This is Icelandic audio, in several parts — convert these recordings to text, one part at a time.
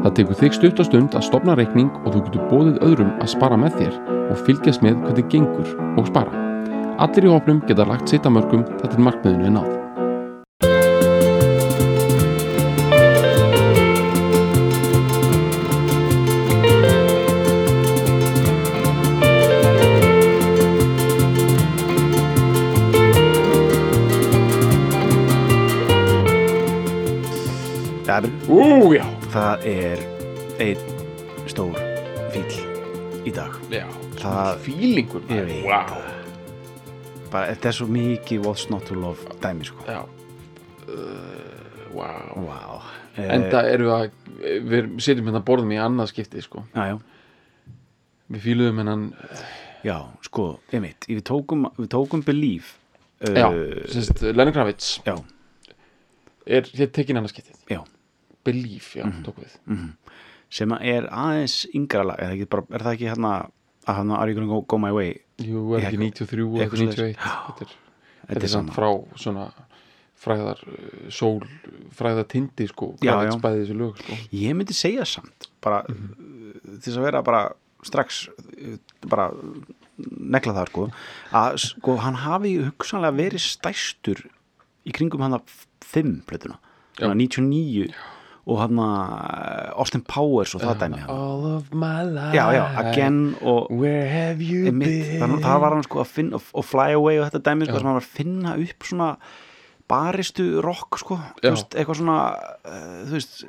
Það tekur þig stutt og stund að stopna reikning og þú getur bóðið öðrum að spara með þér og fylgjast með hvernig gengur og spara. Allir í hópnum geta lagt sitt að mörgum þetta er markmiðinu er náð. Það er, Ú, já. Það er einn stór fíl í dag. Já, Það- fílingur. Ég veit Vá. Bara, þetta er svo mikið what's not to love dæmi, sko. Já. Uh. Vá. Eh, Enda erum við að, við sitjum hérna borðum í annað skipti, sko. Já, já. Við fíluðum hennan, Já, sko, einmitt. Við tókum, við tókum Believe. Uh, já, sérst, Lenny Kravitz Já, er hér tekin annað skiptið. já. Believe, já, tók við. Sem að er aðeins yngra lag, er það ekki, bara, er það ekki hérna að hérna Are you gonna go, go my way? Jú, er ekki 93 og eitthvað ekki 91 svoleiðis. Þetta er, er er samt frá svona fræðar uh, sól, fræðar tindi sko, já. bæði þessu lög sko. Ég myndi segja samt, bara uh, til þess að vera bara strax uh, bara negla það sko að sko hann hafi hugsanlega verið stæstur í kringum hann að 5 plötuna, Já. Hann 99 og hann að Austin Powers og það dæmi. All of my life Já, já, Again og Where have you been? þannig, það var hann sko að finna og, Fly Away og þetta dæmi sko, sem hann var að finna upp svona baristu rock sko veist, eitthvað svona uh, þú veist,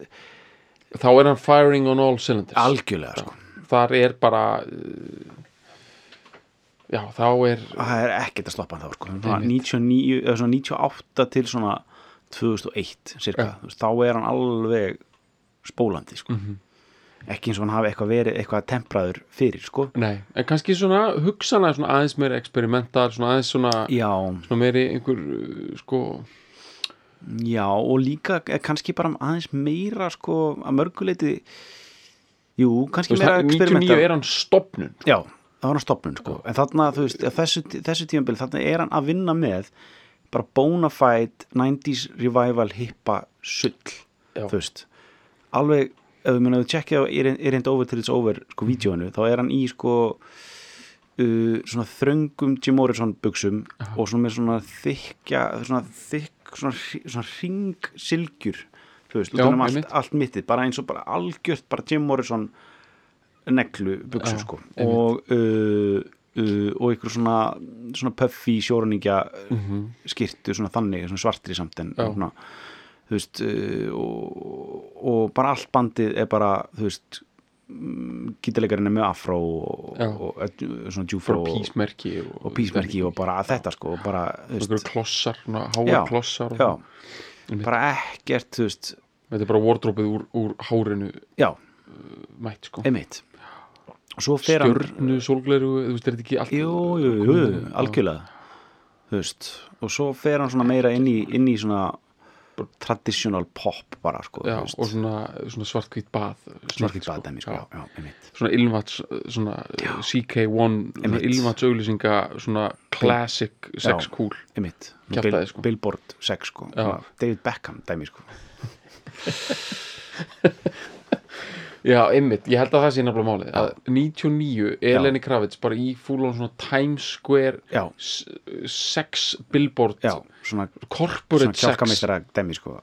Þá er hann firing on all cylinders. Algjörlega sko. Þar er bara uh, Já, þá er það er ekkert að stoppa hann þá sko. svona Einmitt. 99, eða svona 98 til svona 2001 cirka, veist, þá er hann alveg spólandi sko. Mhm. ekki eins og hann hafi eitthvað verið eitthvað tempraður fyrir sko. Nei, en kannski svona hugsanlega svona aðeins meiri experimentar svona aðeins svona, svona meiri einhver sko já og líka er kannski bara aðeins meira sko að mörguleiti jú, kannski veist, meira hann- 99 experimentar er hann stopnun já, það var hann stopnum sko. en þarna, veist, þessu, þessu tímabil þarna er hann að vinna með bara bona fide 90s revival hippa sull þú veist. Alveg, ef við munum að tjekkja á Erend Over Till It's Over sko vídjóinu, þá er hann í sko uh, svona þröngum Jim Morrison buksum og svona með svona þykja svona þykk, svona, svona ringsilgjur þú veist, Já, allt, einmitt. allt mittið bara eins og bara algjört bara Jim Morrison neglu buksum sko. og uh, uh, og ykkur svona svona puffy sjórningja Mhm. skirtu svona þannig, svona svartri samt en svona, þú veist uh, og, og bara allt bandið er bara, þú veist gítarleikarinn er með afró og, og, og svona djúfró písmerki og, písmerki og bara þetta sko bara, þú veist, klossar, háar klossar já, bara ekkert, þú veist þetta er bara wardrópið úr, úr hárinu já, mætt sko. Einmitt stjörnu, sólgleru, þú veist, er þetta ekki allt jú, jú, jú, jú, algjörlega þú veist, og svo fer hann svona meira inn í, inn í svona traditional pop bara sko, já, og svona, svona svartkvít bað svartkvít sko. baðdæmi sko, Já. já, einmitt svona ilmvats svona CK1 svona Einmitt. ilmvats auglýsinga svona classic sex Já. cool Bill, sko. Billboard 6 sko, Já. David Beckham dæmi sko já, einmitt, ég held að það sé nefnilega málið að 99 er Já. Lenny Kravitz bara í fúlun svona Times Square já, sex billboard já, svona, corporate svona sex. dæmi sko.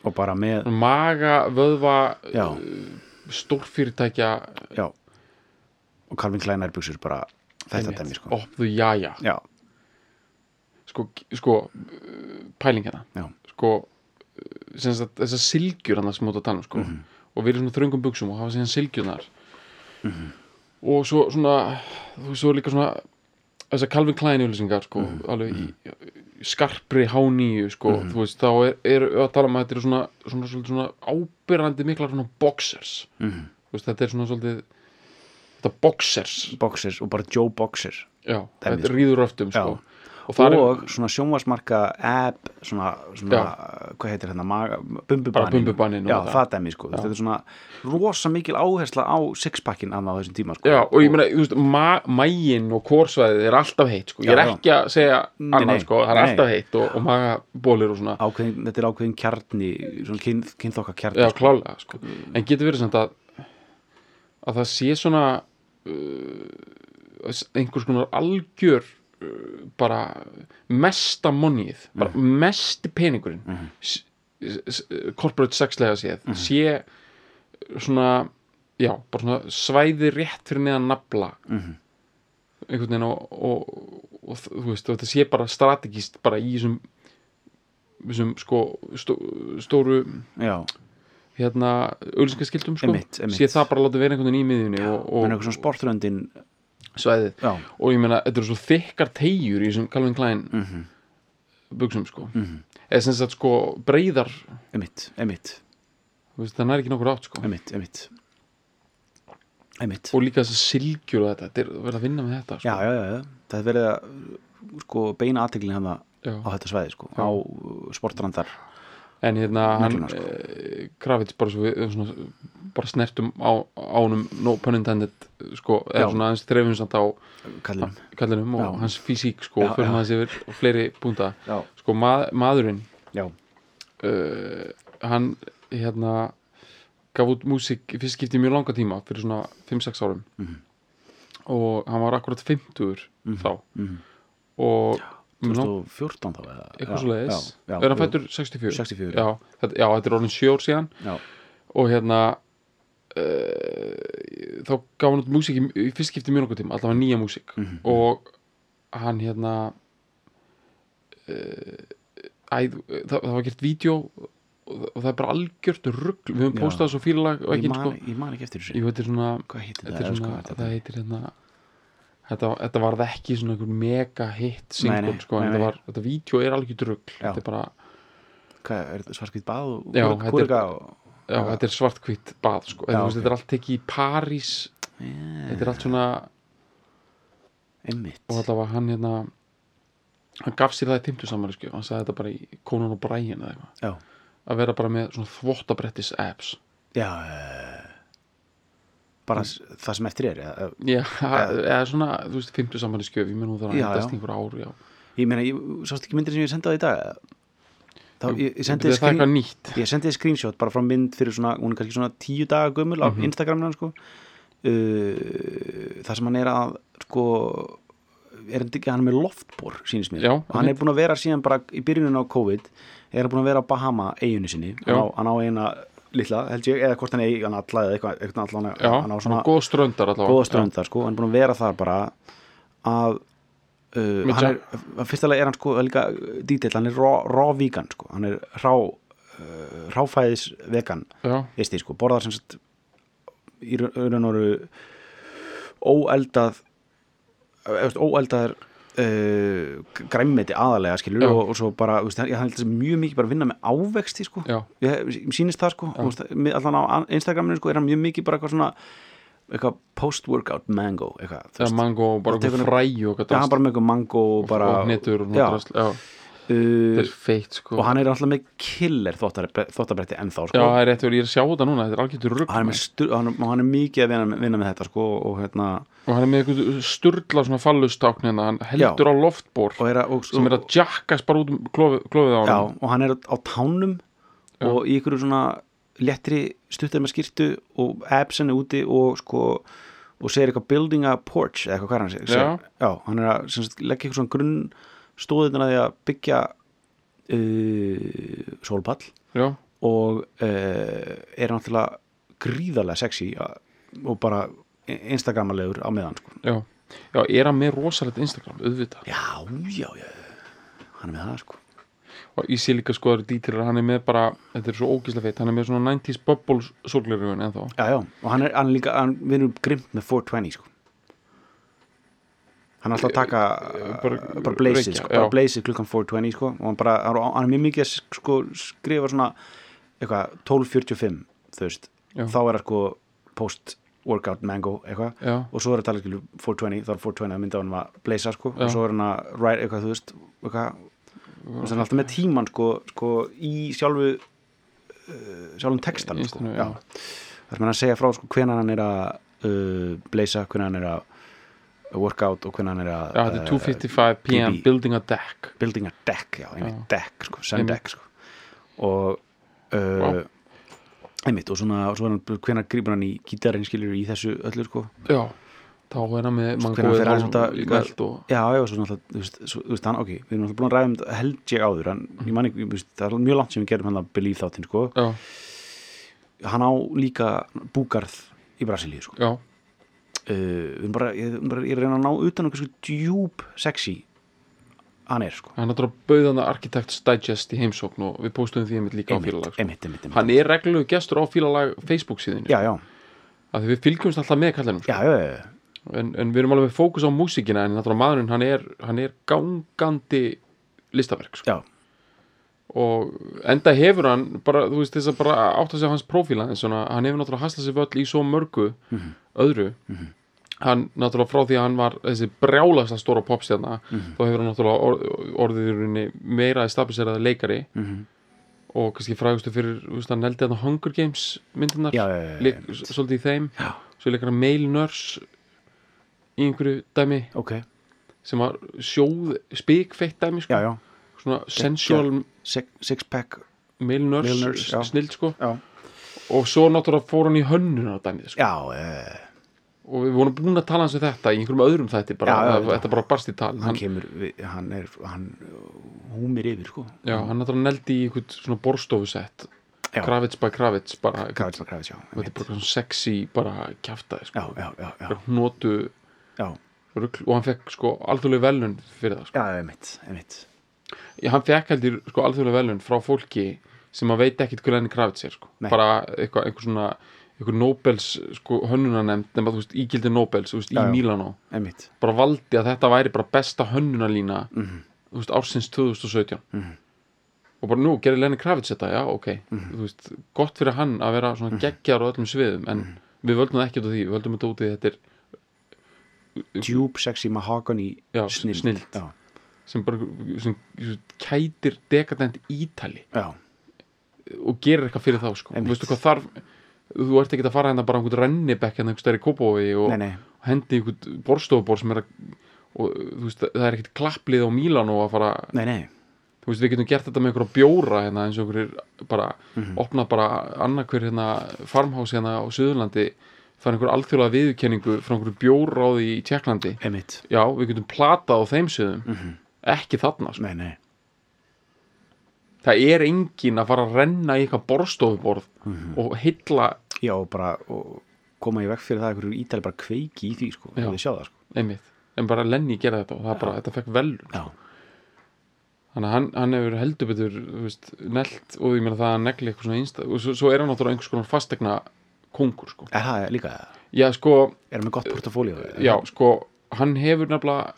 Og bara með, maga, vöðva já, stórfyrirtækja. Og Calvin Klein buksur bara þetta dæmi sko. Opðu jaja. Já, sko, sko uh, pæling hérna. Sko uh, sagt, þessar silgjur hann að tala um sko. Mhm. Og erum svona þröngum buksum og hafa síðan silgjurnar Mhm. og svo svona þú veist, svo líka svona þessar Calvin Klein auðlýsingar sko Mhm. alveg í, í skarpri H9 sko, þú veist, þá er, er að tala um að þetta eru svona, svona, svona, svona ábyrrandi miklar svona boxers Mhm. þú veist, þetta er svona svolítið þetta boxers Boxers og bara Joe Boxer já, Dæmi, þetta rýður öftum sko. Já. Og og er svona sjónvarsmarka app, svona, svona hvað heitir hérna, og já, það. dæmi, sko, þetta er svona rosa mikil áhersla á sixpackin annað á þessum tíma, sko Já, og ég meina, þú veist, mægin og kórsvæðið er alltaf heitt, sko. Ég er ekki að segja Nei, annað, sko. Það er nei. alltaf heitt og, og magabólir og svona. ákveðin, þetta er ákveðin kjarni svona kyn, kynþokka kjarni Já, klálega, sko. En getur verið samt að, að það sé svona uh, einhvers konar algjör bara mesta monið, bara mesti peningurinn, mm corporate sexlega séð, sé svona, já, bara svona svæði rétt fyrir neðan nafla. Mhm. einhvern veginn og, og, og, þú veist, og þetta sé bara strategist bara í þessum þessum sko stó, stóru já, hérna auðlýsingaskildum sko. Sé það bara láta vera einhvern veginn í miðjunni og, og og sportröndin svæðið. Já, og ég meina, þetta eru svo þykkar tegjur í þessum Calvin Klein mhm, buksum sko. Mhm. Eða sem sagt sko breyðar emitt, emitt, það næri ekki nokkur átt sko. Emitt, emitt emitt og líka þess að silgjur og þetta, þetta er verið að vinna með þetta sko. já, já, já, það er verið að sko beina aðteglin hann Já. á þetta svæði sko, á uh, sportrandar en hérna hann Negluna, sko. eh, Kravitz bara svo svona, bara snertum á ánum no pun intended sko, eða svona aðeins þreifum samt á kallum kallinum og Já. hans físík sko, Já, fyrir maður yfir og fleiri búnda. Sko mað, maðurinn uh, hann hérna gaf út músík fyrst skipti í mjög langa tíma fyrir svona 5-6 árum. Mhm. og hann var akkurat 50 þá. Mhm. og mig lang- 2014 þá eða? Eitthvað svo leiðis er hann fættur 64 64, já, þetta, já, þetta er orðin 7 ár síðan. Já, og hérna uh, þá gaf hann út músík í, fyrst skipti mjög langa tíma allavega nýja músík. Mhm. og hann hérna uh, æ, það, það var gert vídeo og, það er bara algjört rugl. Við höfum Já. postað svo fílalag og ég ekki sko, ég man ekki eftir þessu. Þetta er svona, heitir þetta það, svona sko, það heitir hérna þetta, þetta var ekki svona einhver mega hit single sko, en nei, þetta var, þetta vídeo er algjör rugl. Já. þetta er bara, þetta svarskvít bað og þetta kúrika og já, þetta er svartkvitt bað sko, Já, þetta, okay. ok. þetta er allt tekið í París yeah, þetta er allt svona einmitt og allavega hann hérna hann gaf sér það í 50 saman sko, hann sagði þetta bara í Conan eitthvað já, að vera bara með svona þvottabrettis apps já bara s- það sem eftir er eða, já, eða svona, þú veist, 50 saman skjöf ég menn hún þarf að já. einhver ár já. ég meina, ég, sást ekki myndir sem ég því í dag eða? Þá, ég, ég sendi það skrín, ég sendi screenshot bara frá mynd fyrir svona, hún er kannski svona tíu daga gömul af Mhm. Instagramina sko. Uh, þar sem hann er að sko er hann ekki, hann með loftbor sýnist mér. Já, og hann er búin að vera síðan bara í byrjunin á COVID er hann búin að vera á Bahama eiginu sinni. Hann á, hann á eina litla held ég, eða hvort hann eigi hann alla eða eitthvað, eitthvað allan, já, hann á svona góð ströndar góða ströndar sko, hann er búin að vera þar bara að uh, hann er, að fyrstulega er hann sko líka dítill, hann er raw vegan sko, hann er rá uh, ráfæðis vegan því sko, borðar sem sagt í raun og veru óeldað eða, óeldað uh, græmmeti aðalega skilur og, og svo bara, veist, ég held þessi mjög mikið bara að vinna með ávexti sko. Ég, sýnist það sko, veist, allan á Instagraminu sko, er hann mjög mikið bara eitthvað svona eitthvað post-workout mango eitthvað, veist, mango og bara Og eitthvað fræ og Já, hann bara með eitthvað mango og bara og hnetur og já, náttúrast já, uh, þetta er feitt sko. og hann er alltaf með killer þvottabretti ennþá já, sko það er rétt og ég er að sjá þetta núna, þetta er algjörður rugg stu, hann, hann er mikið að vinna, vinna með þetta sko og hérna og hann er með eitthvað sturla svona fallustákn hérna, hann heldur á loftbór og er að, og, sem er að jackast bara út um klofið á já, hann og hann er á tánum Já. og í ykkur svona léttri stuttar með skýrtu og abs henni úti og sko og segir eitthvað building a porch eða eitthvað hvað er hann segir Já. já, hann er að sagt, leggja eitthvað svona grunn stóðin að því að byggja uh, sólpall. Já, og uh, er náttúrulega gríðarlega sexy og bara instagramalegur á meðan sko. já, já, er hann með rosalegt Instagram, auðvitað? Já, já, já. Hann er með það sko og ég sé líka sko að dítirar, hann er með bara þetta er svo ógíslega feitt, hann er með svona 90s bubble sólglerugun ennþá já, já, og hann er, hann líka hann vinur grimt með 420 sko hann er alltaf að taka bara bara, bara blazið, reykja, sko, bara já. blazið klukkan 420 sko, og hann bara, hann er mjög mikið að sko, skrifa svona eitthvað 12.45 þú veist, Já. þá er það sko post workout mango eitthvað og svo er skilur 420 þá er 420 að mynda á hann að blaza sko Já. og svo er hann að ride eitthvað þú veist eitthvað hann er alltaf með tíman sko, sko í sjálfu uh, sjálfum textan sko. Það er hann að segja frá sko hvenar hann er að uh, blaza, hvenar hann er að workout og hvenar hann er að þetta er 2.55 pm PB. building a deck building a deck, já, einmitt deck sko, Einmitt. deck sko og uh, Vá. einmitt og svona, og svo er hann í gítarinn skilur í þessu öllu sko já, þá er hann með hvenær mangóið meld og Já, já, svo náttúrulega, þú veist, þú veist hann, ok, við erum náttúrulega búin að ræða um þetta held ég áður, en ég man ekki, það er mjög langt sem við gerum hann að Believe þáttinn, sko, já, hann á líka búgarð í Brasilíu, sko, já, uh, við erum bara, ég, bara, ég að reyna að ná utan um hversu djúb sexy hann er, sko, hann er náttúrulega bauðan að Architects Digest í heimsókn og við póstum því einmitt líka á einmitt, fílalag sko. einmitt, einmitt, hann er reglulegu gestur á fílalag Facebook Já, já, að því við fylgjumst alltaf með kallinum sko. já, en, en við erum alveg fókus á músíkina en náttúrulega maðurinn hann er, hann er gangandi listaverk sko. og enda hefur hann bara, þú veist þess að bara átt að segja hans prófíla en svona, hann hefur náttúrulega haslað sér völl í svo mörgu Mhm. öðru hann náttúrulega frá því að hann var þessi brjálasta stóra popstjarna Mhm. þá hefur hann náttúrulega or, orðið í rauninni meira stabiliseraði leikari Mhm. og kannski frægustu fyrir hann neldi að Hunger Games leik, svolítið í þeim Já. svo leikar hann Male Nurse í einhverju dæmi ok, sem var sjóð spikfeitt dæmi sko. já, já, svona sensual six, six pack, Nurse, já. snild sko. Já, og svo náttúrulega fór hann í hönnun á dæmið sko. já, uh, og við vorum búin að tala hans við þetta í einhverjum öðrum þætti bara, þetta bara barst í tal. Hann hann, kemur, við, hann er, hann húmir yfir, sko, já, hann náttúrulega neldi í einhvern svona borstofusett Já. Kravitz by Kravitz bara, Kravitz, Kravitz, já, þetta er bara svona sexy bara kjaftaði sko. já, já, já, já, já, rugl, og hann fekk sko alþjóðlega velun fyrir það sko. já, einmitt, einmitt, Já, hann fekk heldur sko alþjóðlega velun frá fólki sem að veit ekkit hver enn Kravitz er sko. Bara eitthvað, einhver svona einhver Nobels sko hönnunanemnd nema þú veist ígildi Nobels þú veist, Já, í Mílanó einmitt, bara valdi að þetta væri bara besta hönnunalína Mhm. þú veist, ársins 2017 Mhm. og bara nú, gerir Lenny Kravitz þetta, já, ok Mhm. þú veist, gott fyrir hann að vera svona geggjar á öllum sviðum, en Mhm. við völdum það ekki út af því, við völdum þetta út í þetta er djúb, sexy, mahogany snild, snilld. já, sem bara sem, kætir dekadent ítali. Já, og gerir eitthvað fyrir þá, sko. Veistu hvað þarf, þú ert ekki að fara hérna bara einhvern rennibekk hérna einhvern stærri kópói og nei hendi einhvern borstofubor sem er að og þú veist, það er ekkert klapplið á Mílanó að fara nei, nei, þú veist, við getum gert þetta með einhverja bjóra hérna, eins og einhverjir bara Mhm. opna bara annarkver hérna farmhás hérna á Suðurlandi fara einhver alþjóðlega viðurkenningu frá einhverju bjóráði í Tjekklandi einmitt. Já, við getum platað á þeim sögum Mhm. ekki þarna, sko. nei, nei, það er engin að fara að renna í eitthvað borstofuborð Mhm. og hylla já, og bara og koma í veg fyrir það að einhverju ítali bara kveiki í því, sko, Já. það, sko. Einmitt, en bara Lenny gera þetta og það bara, þetta fekk já, þannig að hann, hann hefur heldur betur þú veist, nelt og ég meina það að negli eitthvað svona einsta og svo, svo er hann náttúrulega einhvers konar fastegna kongur sko. er það líka já sko, er hann með gott portafólíu já sko hann hefur nefnilega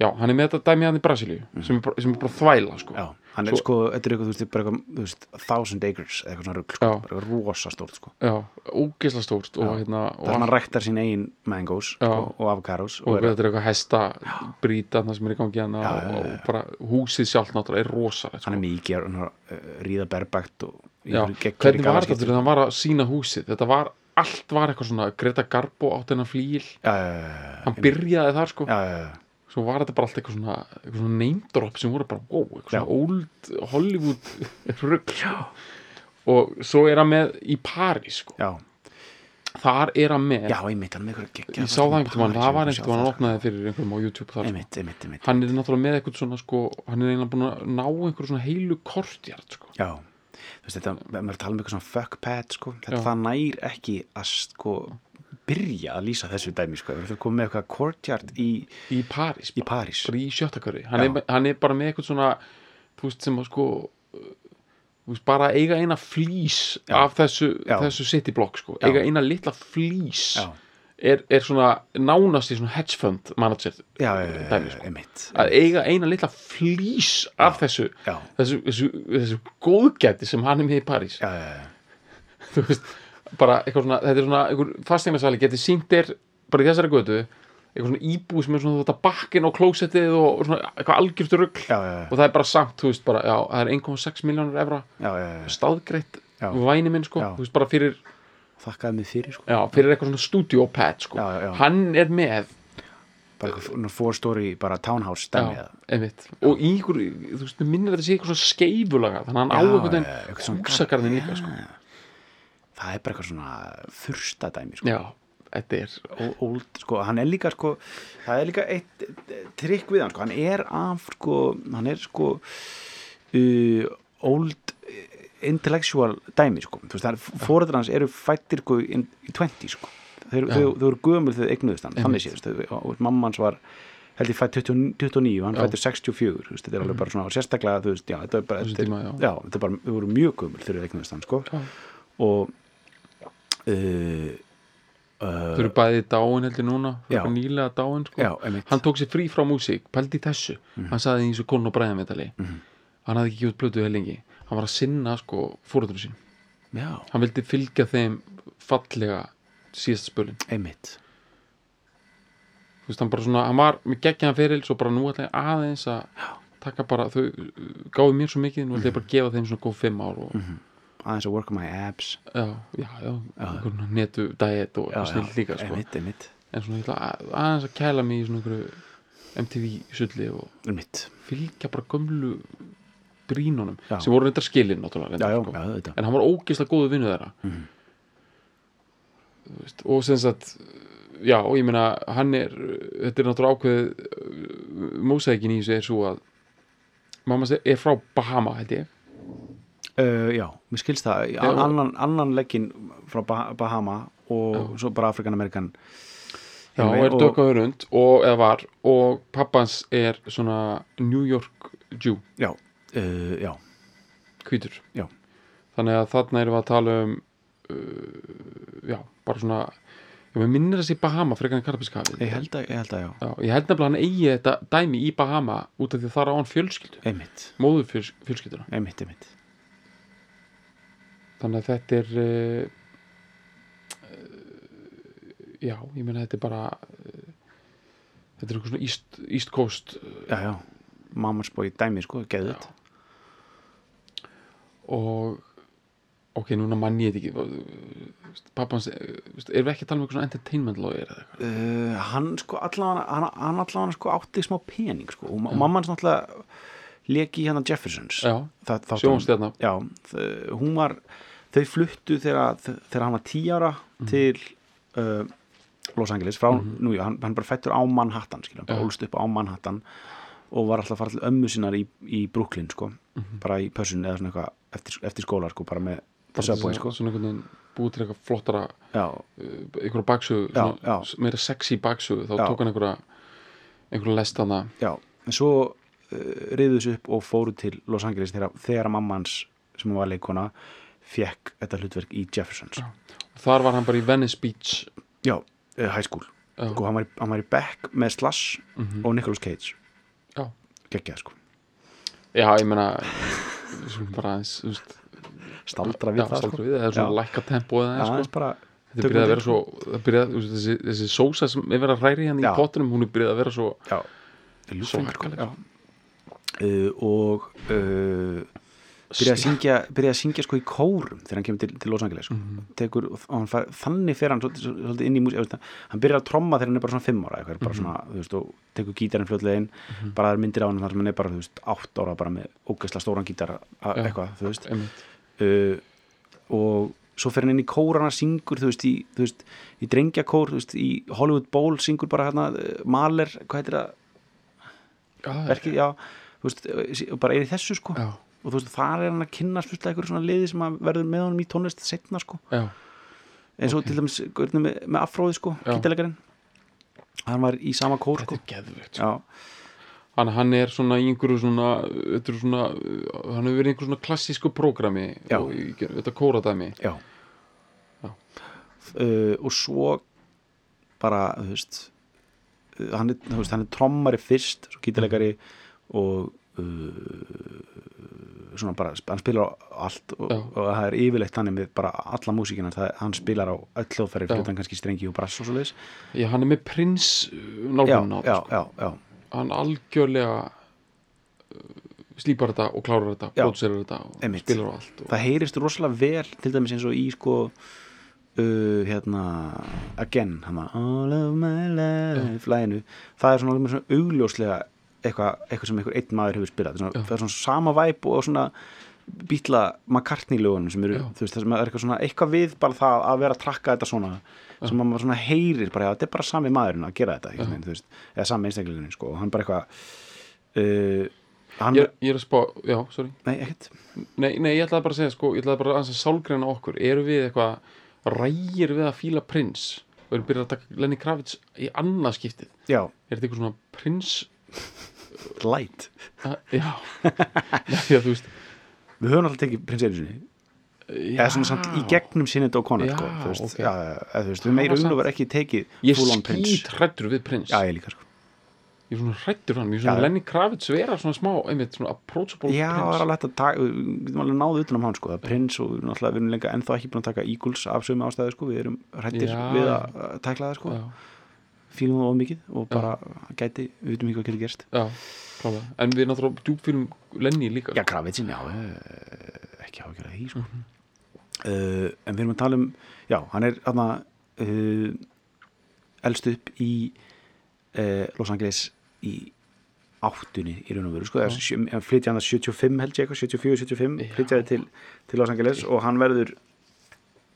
já, hann er með þetta dæmi hann í Brasilíu sem, er sem er bara þvæla sko. Já, hann er Svo- sko, þetta er eitthvað, þú veist, bara eitthvað, thousand acres, eitthvað svona rugl, sko, bara eitthvað rosa stórt, sko. Já, ógeðsla stórt og, hérna, það er hann og, ræktar sín eigin mangoes Já. sko, og og, og, er, þetta er eitthvað hesta brýta það sem er í gangi hann Já, og, og bara húsið sjálf náttúrulega er rosa sko. hann er mikið hann er uh, ríða berbækt og hvernig var þetta þegar hann var að sína húsið. Þetta var, allt var eitthvað svona Greta Garbo átt hennar flíl já, hann byrjaði þar sko. Já, já, já, svo var þetta bara allt eitthvað svona, eitthvað svona name drop sem voru bara, wow, eitthvað svona old Hollywood rugg sko. og svo er hann með í París sko. já, þar er hann með já, einmitt, hann er með eitthvað geggjaða ég sá það einhvern veginn, það var ég einhvern veginn hann opnaði fyrir einhverjum á YouTube þar, sko. einmitt, einmitt, einmitt hann er náttúrulega með eitthvað svona sko, hann er eiginlega búin að ná einhverju svona heilu kortjart sko. já, þú veist, þetta, maður að tala um eitthvað svona fuck pad, sko, þetta það nær ekki að, sko, byrja að lýsa þessu dæmi, sko, þurfum komið með eitthvað courtyard í, í París, í París. í sjöttakari hann, hann er bara með eitthvað svona þú veist sem að sko þú veist bara eiga eina flís Já. af þessu, þessu city block sko, eiga eina litla flís já, er, er svona nánast í svona hedge fund manager já, dæmi, sko. einmitt að eiga eina litla flís af þessu, þessu, þessu, þessu góðgæti sem hann er með í París. Já, já, já, þú veist bara eitthvað svona, þetta er svona einhver fasteignasali getið sínt þér bara í þessari götu eitthvað svona íbúð sem er svona þetta bakkin og klósettið og svona eitthvað algjörstu já, og það er bara samt, þú veist, bara, já, það er 1,6 miljónur staðgreitt Já. væni minn, sko, Já. þú veist, bara fyrir þakkaði mig fyrir sko. Já, fyrir eitthvað svona studio pad, sko hann er með bara eitthvað four story, bara townhouse einmitt, og í ykkur þú veist, minnir þetta sé eitthvað svona skeifulaga þannig að hann á eitthvað svona veginn húsagarðin líka, sko það er bara eitthvað svona fyrsta dæmi sko. Já, þetta er old, sko, hann er líka sko, það er líka eitt eh, trikk við hann, sko, hann er af sko, hann er sko uh, old eh, intellectual dæmi, sko, þú veist, það er fóreldrar hans eru fættir sko í í 20, sko. Þau, eru gömul þegar eignuðust hann, þannig séðust og mamma hans var held ég fætt 20 29 og hann fættur 64, þú veist, þetta er alveg bara svona sérstaklega, þú veist, já, þetta er bara, þetta er, já. þetta er bara, þau voru mjög gömul þegar þau eignuðust hann, sko. Og uh, þau eru bæði dáin heldur núna nýlega dáin, sko. Já, hann tók sér frí frá músík, pældi þessu. Hann saði í þessu konu og bræðametali Mhm. hann hafði ekki gjútt blötu helengi hann var að sinna sko fóröldur sín já, hann vildi fylgja þeim fallega síðast spölin einmitt. Þú veist hann bara svona, hann var með geggjaðan feril svo bara nú ætla ég aðeins að taka bara, þau uh, gáðu mér svo mikið nú ætla ég bara að gefa þeim svona góð fimm ár og aðeins að work on my abs já, já, já, já. netu diet og snill líka sko. einmitt, einmitt, en svona ég ætla að, aðeins að kæla mig í svona einhverju MTV sulli og einmitt. fylgja bara gömlu brínunum sem voru reyndar skilin reyndar, já, sko. já, en hann var ógeðslega góðu vinnu þeirra. Þú veist, og sem sagt já, og ég meina, hann er þetta er náttúrulega ákveðið mósækin í þessu er svo að mamma er frá Bahama held ég uh, já, mér skilst það. Já. já, annan, annan leggin frá bah Bahama og svo bara Afrikan-Amerikan já, og er dökka hörund og, eða var, og pappans er svona New York Jew. Já, uh, já, hvítur. Já. þannig að þarna erum við að tala um uh, já, bara svona já, mér minnir þessi Bahama frekar en Karabískafið ég held að, ég held að já. Já, ég held nefnilega hann eigi þetta dæmi í Bahama út af því að það er á hann fjölskyldu. Einmitt, móður fjöls, fjölskylduna einmitt, einmitt þannig að þetta er uh, já, ég meina þetta er bara uh, þetta er eitthvað svona East, East Coast já, já, mammas bói dæmi sko, geðut og ok, núna mann ég þetta ekki pappans, erum við ekki að tala um eitthvað svona entertainment lawyer eða eitthvað? Uh, hann sko allavega hann, hann allavega sko átti smá pening sko og, og mamma hans náttúrulega leki hérna Jeffersons. Já, Það- þáttunum. sjónstjarna já, þau- hún var þau fluttu þegar, þegar hann var tí ára Mhm. til uh, Los Angeles frá, nú já, hann, hann bara fættur á Manhattan skilja, bara Já. ólst upp á Manhattan og var alltaf að fara til ömmu sinnar í, í Brooklyn sko, Mhm. bara í pössun eða svona eitthvað eftir, eftir skóla sko, bara með Subway sko, svona einhvern veginn búið til eitthvað flottara uh, einhverja baksögu meira sexy baksögu. Þá Já. tók hann einhverja einhverja lestana já. En svo uh, riðu þessu upp og fóru til Los Angeles þegar, þegar mamma hans sem var leikona fekk þetta hlutverk í Jeffersons Já. þar var hann bara í Venice Beach já, uh, high school Já. sko, hann, var, í- hann var í Beck með Slash Mhm. og Nicolas Cage já, geggjað sko, já ég skulum bara aðeins þú veist, staldra við já, það sko. við, það er svona lækka já, aðeins aðeins sko. bara þetta er byrjað að vera svo það byrjað, veist, þessi, þessi sósa sem er verið að hræri hann í Já. pottunum hún er byrjað að vera svo já, Svo harkaleg. já. Uh, og uh, byrjaði að syngja byrjaði að syngja sko í kórum þegar hann kemur til, til Los Angeles sko. Mhm. Tekur, og hann far, þannig fer hann svolítið, inn í músík hann byrjar að tromma þegar hann er bara svona fimm ára eitthvað, Mhm. bara svona, þú veist, og tekur gítarinn fljótlega inn bara það er myndir á hann þar sem hann er bara, þú veist, átt ára bara með ógeðslega stóran gítar eitthvað, þú veist. uh, og svo fer hann inn í kórana syngur, þú veist, í, þú veist, í drengjakór, þú veist, í Hollywood Bowl syngur bara hérna, uh, Maler, hvað heitir það? Já, verkið, já, þú veist, uh, bara er í þessu sko. Já, og þú veist, þar er hann að kynna slutlega eitthvað svona liði sem verður með honum í tónlist setna sko, já, eins og til dæmis með, með afróði sko, Já. gítalegarinn hann var í sama kór sko. geðvögt sko. hann, hann er svona í einhverju svona, svona hann hefur verið í einhverju svona klassísku prógrami og í, þetta kóradæmi. Já, Já. Uh, og svo bara, þú veist uh, hann er, hann er trommari fyrst svo gítalegari og uh, svona bara, hann spilar á allt og, og það er yfirleitt þannig með bara alla músíkina, hann spilar á öll hljóðfæri, fyrir hann kannski strengi og brass og svo leiðis já, hann er með prins uh, já, á já, sko. já, já, hann algjörlega uh, slípar þetta og klárar þetta Já. prótserar þetta og Einmitt. spilar á allt og, það heyrist rosalega vel til dæmis eins og í sko uh, hérna again, hann all of my life læginu, það er svona augljóslega eitthvað eitthva sem einhver einn maður hefur spilað. Svona, Já. það er svona sama væp og svona býtla McCartney lögunum sem eru, Já. þú veist, það sem er eitthvað svona eitthvað við bara það að vera að trakka þetta svona sem að maður svona heyrir bara, já, þetta er bara sami maðurinn að gera þetta, þú veist, eða sami einstaklingunin, sko, og hann bara eitthvað uh, hann, ég, ég er að spá, já, sorry. Nei, ekkert. Nei, nei, ég ætlaði bara að segja, sko, ég ætlaði bara að sálgreina okkur, eru við eitthvað rægir við að fíla prins og erum byrjað að taka Lenny Kravitz í annað skiptið, já, er þetta eitthvað svona prins light. Já, já, já, þú veist. Við höfum alltaf tekið prins einu sinni. Eða svona samt í gegnum sinni og konar Já, sko, þú veist, ok. já, eða, þú veist, við Það meira unn og verið ekki tekið ég skýt hrættur við prins. Já, ég líka sko. Ég er svona hrættur hann, ég er Já, svona já. Lenny Kravitz vera svona smá, einmitt svona approachable já, það prins er alveg hægt að taka, við getum alveg náðu utan um hann sko, að prins og náttúrulega við erum lenga ennþá ekki búin að taka Eagles af sömu ástæðu sko, við erum hrættir Já. við að tækla það sko, já, fílum það of mikið og bara gæti, við veitum ekki hvað getur gerst. Já, klálega. En við náttúrulega djúpfilm Lenny líka. Já, Kravitsin, já, eh, ekki hafa að gera því sko. Mhm. uh, en við erum að tala um já, hann er aðna uh, elst upp í uh, Los Angeles í áttunni í raun og veru sko, hann flytja hann að 75 held ég eitthvað, 74-75 Já. flytjaði til, til Los Angeles og hann verður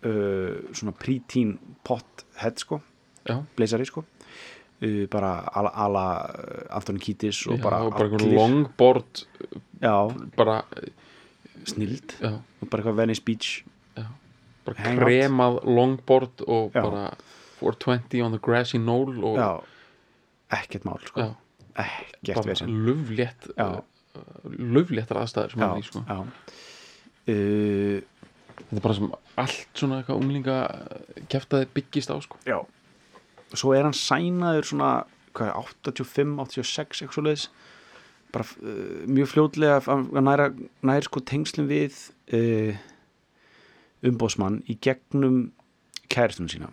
uh, svona pre-teen pothead sko, já, blazari sko bara ala, uh, Anthony Kiedis og bara, allir- longboard bara, snild já, og bara eitthvað Venice Beach já bara Hangout. kremað longboard og Já. bara 420 on the grassy knoll og ekkert mál sko. ekkert vesinn löflétt Já. löfléttar aðstæður sem hann er í sko. Uh, þetta er bara sem allt svona eitthvað unglinga keftaði byggist á sko. já svo er hann sænaður svona hvað, er, 85, 86 eitthvað svo leiðis bara uh, mjög fljótlega að að næra, næra sko tengslum við uh, umbóðsmann í gegnum kæristunum sína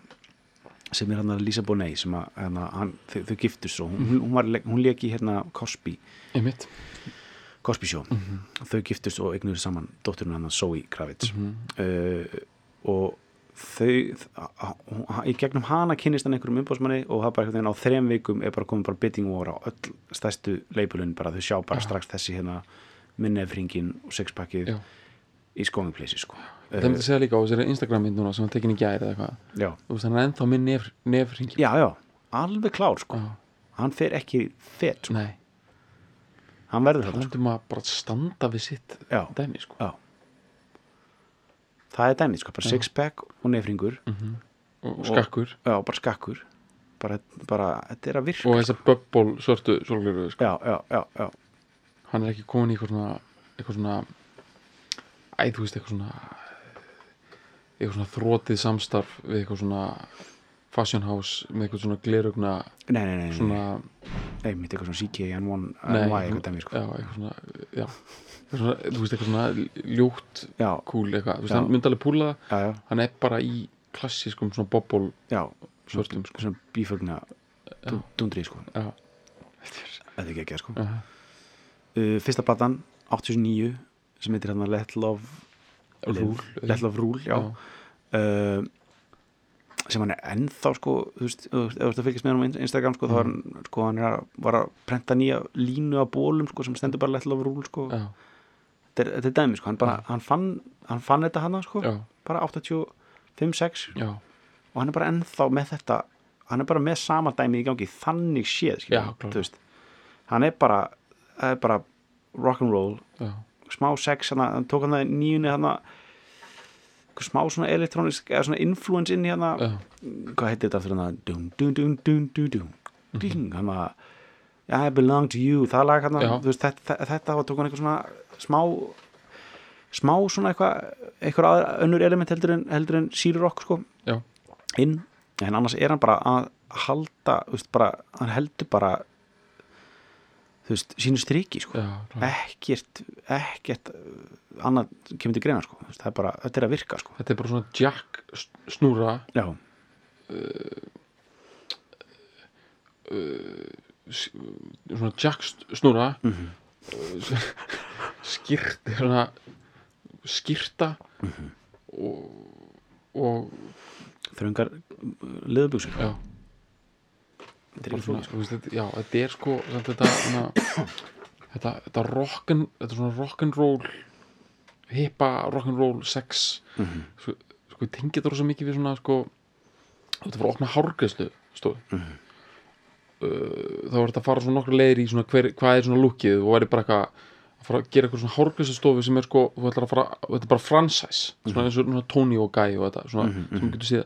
sem er hann að Lisa Bonet sem að hana, hann, þau, þau giftust svo. Hún, hún, var, hún leki hérna Cosby. Einmitt. Cosby Show. Þau giftust og eignuðu saman dótturinn hann Zoe Kravitz. Uh, og þau í gegnum hana kynnist hann einhverjum umbóðsmanni og það bara einhvern veginn á þrem vikum er bara komið bara bidding war á öll stærstu leipulun bara. Þau sjá bara strax þessi hérna minnefringin og sexpackið í skóðumpleysi sko. Það myndi segja líka á þessari Instagram mynd núna sem hann tekin í gæri eða eitthvað. Já. þú veist hann er ennþá minn nef, nefringi já, já, alveg klár sko. Já. hann fer ekki fet sko. nei, hann verður þetta sko. talandum að bara standa við sitt dæmi sko. já það er dæmið sko, bara sixpack og nefringur. Og skakkur. Já, bara skakkur. Bara, bara, þetta er að virka og þessar bubble svörtu sólgleru sko. já, já, já, já. Hann er ekki komin í eitthvað svona eitthvað svona æ, þú veist, eitthvað svona eitthvað svona þrótið samstarf við eitthvað svona fashion house með eitthvað svona glerugna nei, nei, nei, nei, svona, einmitt eitthvað svona CKN1 nei, NY eitthvað dæmi sko. já, eitthvað svona já, svona, þú veist, eitthvað svona ljótt já, cool eitthvað, þú veist, Já. hann myndi alveg púla það. Já, já, hann er bara í klassískum svona bobble já Svörtum, sko. svona bífögna Já. dundri sko, já, þetta er ekki ekki sko. Já, uh, fyrsta platan, 89 sem heitir hérna Let Love Rule. Let Love Rule, já, Uh, sem hann er ennþá sko, þú veist, þú ert að fylgjast með hann á Instagram sko, þá var hann, sko, hann er að, var að prenta nýja línu af bólum sko, sem stendur bara Let Love Rule sko, já, þetta er, þetta er dæmi sko, hann bara, hann fann, hann fann þetta hana sko, já, bara 85-6 já, og hann er bara ennþá með þetta hann er bara með sama dæmi í gangi þannig séð, klárlega. þú veist. Hann er bara, er bara rock'n'roll, smá sex hann tók hann það í nýjunni hana eitthvað smá svona elektrónisk eða svona influence inn hana já, hvað heitir þetta aftur hana dun, dun, dun, dun, dun, dun, ding, hana I belong to you, það lag þú veist, þetta, þetta og tók hann eitthvað svona smá smá svona eitthvað eitthvað önnur element heldur en, heldur en síru rock sko. Já, inn en annars er hann bara að halda þú veist, bara, hann heldur bara þú veist, sínu striki sko. ekkert, ekkert uh, annað kemur til greina sko. Það er bara, þetta er að virka sko. þetta er bara svona jack snúra já, s- svona jack snúra Mhm. skýrt svona skýrta Mhm. og, og þröngar leðubuxur já, þetta er bara ekki svona, sko. veist, þetta, já, þetta er sko þetta þetta, þetta þetta er svona rock'n'roll hippa rock'n'roll sex Mhm. sko, sko ég tengi þetta rosa mikið við svona sko þetta var að opna hárgreðslu stóð Mhm. uh, þá var þetta að fara svona nokkru leiðir í svona hver, hvað er svona lukkið og væri bara eitthvað að fara að gera eitthvað svona hárgreðslu stofu sem er sko, þú ætlar að fara, þetta er bara franchise svona eins og svona Tony og Guy og þetta svona, Mhm, sem þú getur séð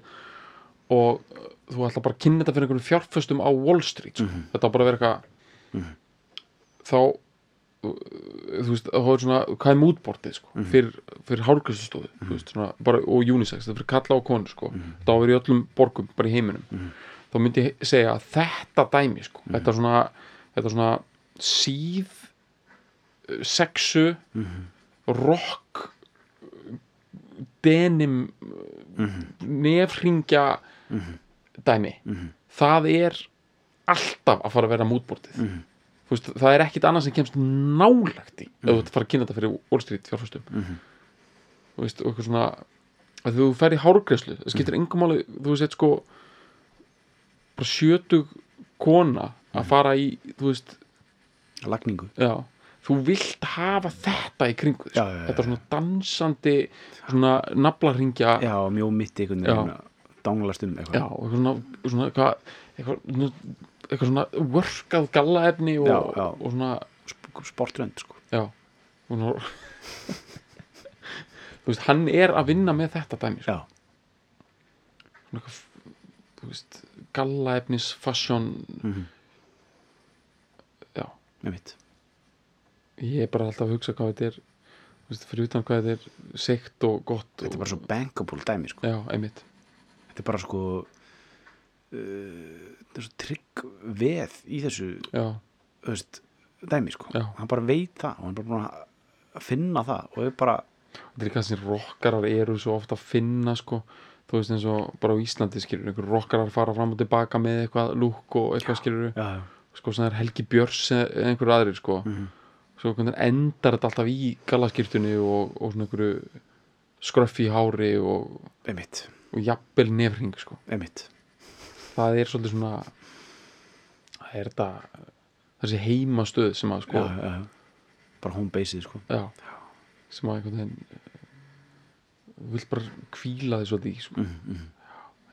og uh, þú ætlar bara að kynna þetta fyrir einhverjum fjárföstum á Wall Street sko. Mhm. þetta á bara að vera eitthvað þá uh, þú veist, þá er svona hvað er mútbortið sko, Mhm. fyrir, fyrir hárgræslustofu þú veist, svona, bara, og unisex, þetta er fyrir kalla og konu sko, þetta á að vera í öllum borgum bara í heiminum, þá myndi ég segja að þetta dæmi sko, þetta svona þetta svona síð sexu rock denim nefringja dæmi það er alltaf að fara að vera mútbortið Þú veist, það er ekkit annað sem kemst nálagt í ef þú að fara að kynna þetta fyrir Wall Street fjárfæstum þú veist, og eitthvað svona að þú fer í hárgreðslu það skiptir engum máli, þú veist, sko bara sjötug kona að fara í þú veist, lagningu. Já þú vilt hafa þetta í kringu þig, Já, sko. já, já, þetta svona dansandi svona naflaringja. Já, mjó mitt einhvern Já. veginn. að danglast um eitthvað Já, eitthvað svona, svona eitthvað, eitthvað, eitthvað svona workað gallaefni og, Já, já. og svona, Sp- sportrönd sko. já svona þú veist, hann er að vinna með þetta dæmi sko. já, svona eitthvað, þú veist gallaefnis, fashion Mhm. já, með mitt ég er bara alltaf að hugsa hvað þetta er fyrir utan hvað þetta er seikt og gott þetta er bara svo bankable dæmi sko. já, einmitt þetta er bara sko uh, svo trygg veð í þessu veist, dæmi sko. Já. hann bara veit það og hann er bara búin að finna það og er bara þetta er sem rockarar eru svo ofta að finna sko. Þú veist eins og bara á Íslandi skilur einhver rockarar fara fram og tilbaka með eitthvað lúk og eitthvað skilur sko sem er Helgi Björns eða einhverju aðrir sko. Mhm. svo hvernig endar þetta alltaf í gallaskýrtunni og, og svona einhverju skröffi hári og, emitt, og jafnvel nefring sko. Það er svolítið svona það er þetta þessi heimastöð sem að sko já, já, bara home baseið sko. já, sem að einhvern veginn eh, þú vilt bara kvíla því svolítið í sko. mm, mm.